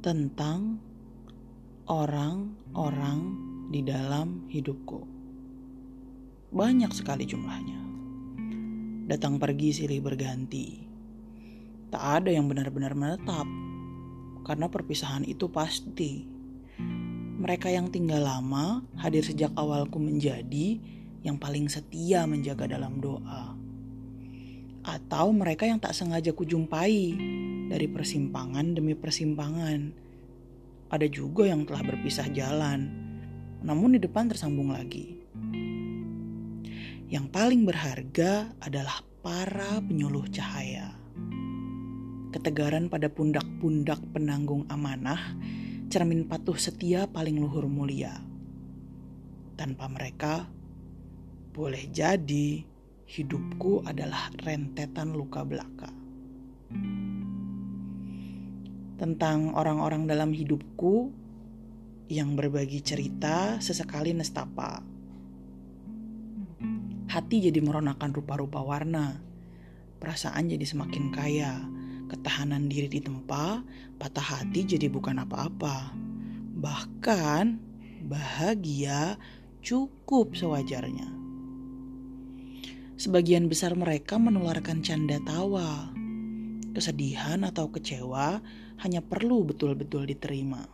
tentang orang-orang di dalam hidupku. Banyak sekali jumlahnya. Datang pergi silih berganti. Tak ada yang benar-benar menetap, karena perpisahan itu pasti. Mereka yang tinggal lama hadir sejak awalku menjadi yang paling setia menjaga dalam doa. Atau mereka yang tak sengaja kujumpai dari persimpangan demi persimpangan. Ada juga yang telah berpisah jalan, namun di depan tersambung lagi. Yang paling berharga adalah para penyuluh cahaya. Ketegaran pada pundak-pundak penanggung amanah, cermin patuh setia paling luhur mulia. Tanpa mereka, boleh jadi hidupku adalah rentetan luka belaka tentang orang-orang dalam hidupku yang berbagi cerita sesekali nestapa. Hati jadi meronakan rupa-rupa warna, perasaan jadi semakin kaya, ketahanan diri di tempat, patah hati jadi bukan apa-apa. Bahkan bahagia cukup sewajarnya. Sebagian besar mereka menularkan canda tawa, kesedihan atau kecewa hanya perlu betul-betul diterima.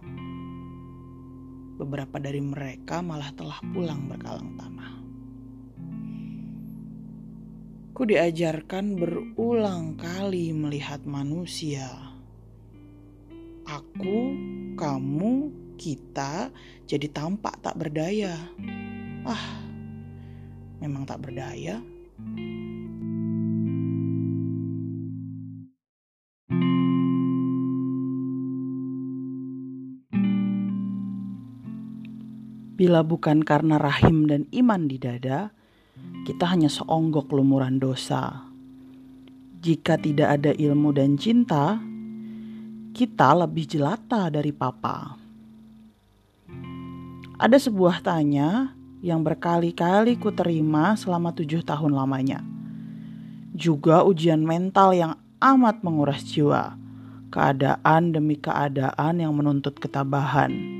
Beberapa dari mereka malah telah pulang berkalang tanah. Ku diajarkan berulang kali melihat manusia. Aku, kamu, kita jadi tampak tak berdaya. Ah, memang tak berdaya. Bila bukan karena rahim dan iman di dada, kita hanya seonggok lumuran dosa. Jika tidak ada ilmu dan cinta, kita lebih jelata dari papa. Ada sebuah tanya yang berkali-kali ku terima selama tujuh tahun lamanya. Juga ujian mental yang amat menguras jiwa, keadaan demi keadaan yang menuntut ketabahan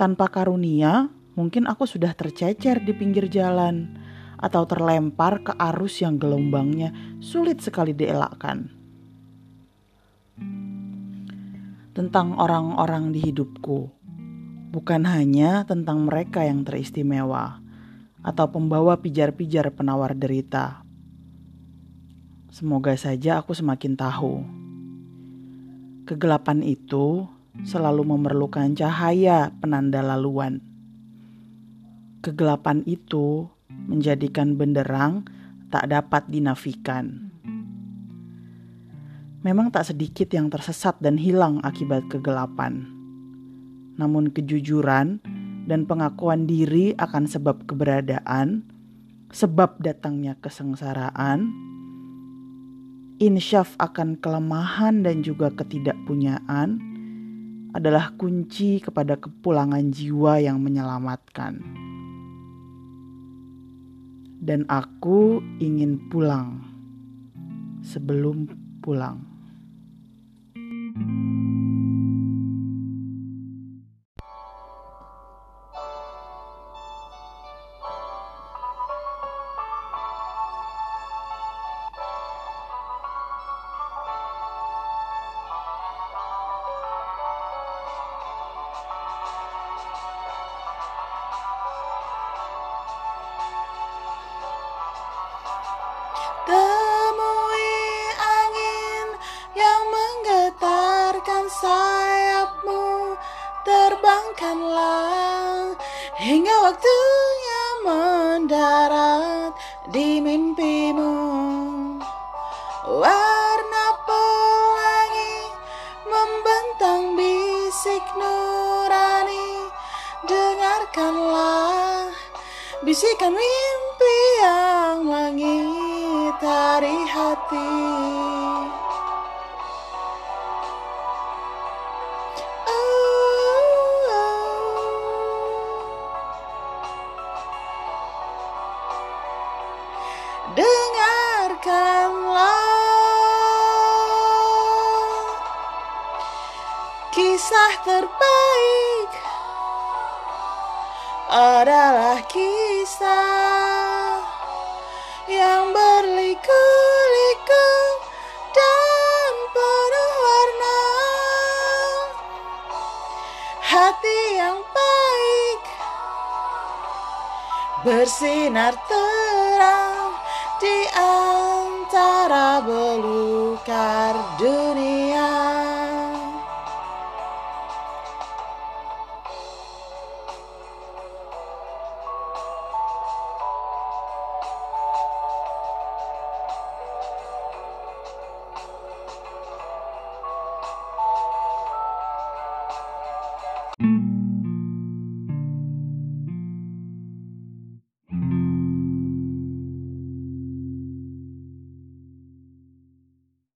tanpa karunia, mungkin aku sudah tercecer di pinggir jalan atau terlempar ke arus yang gelombangnya sulit sekali dielakkan. Tentang orang-orang di hidupku, bukan hanya tentang mereka yang teristimewa atau pembawa pijar-pijar penawar derita. Semoga saja aku semakin tahu. Kegelapan itu selalu memerlukan cahaya penanda laluan. Kegelapan itu menjadikan benderang tak dapat dinafikan. Memang tak sedikit yang tersesat dan hilang akibat kegelapan. Namun kejujuran dan pengakuan diri akan sebab keberadaan, sebab datangnya kesengsaraan, insyaf akan kelemahan dan juga ketidakpunyaan, adalah kunci kepada kepulangan jiwa yang menyelamatkan. Dan aku ingin pulang sebelum pulang. Temui Terbangkanlah hingga waktunya mendarat di mimpimu. Warna pelangi membentang bisik nurani. Dengarkanlah bisikan mimpi Kisah terbaik adalah kisah yang berliku-liku dan penuh warna. Hati yang baik bersinar terang di antara belukar dunia.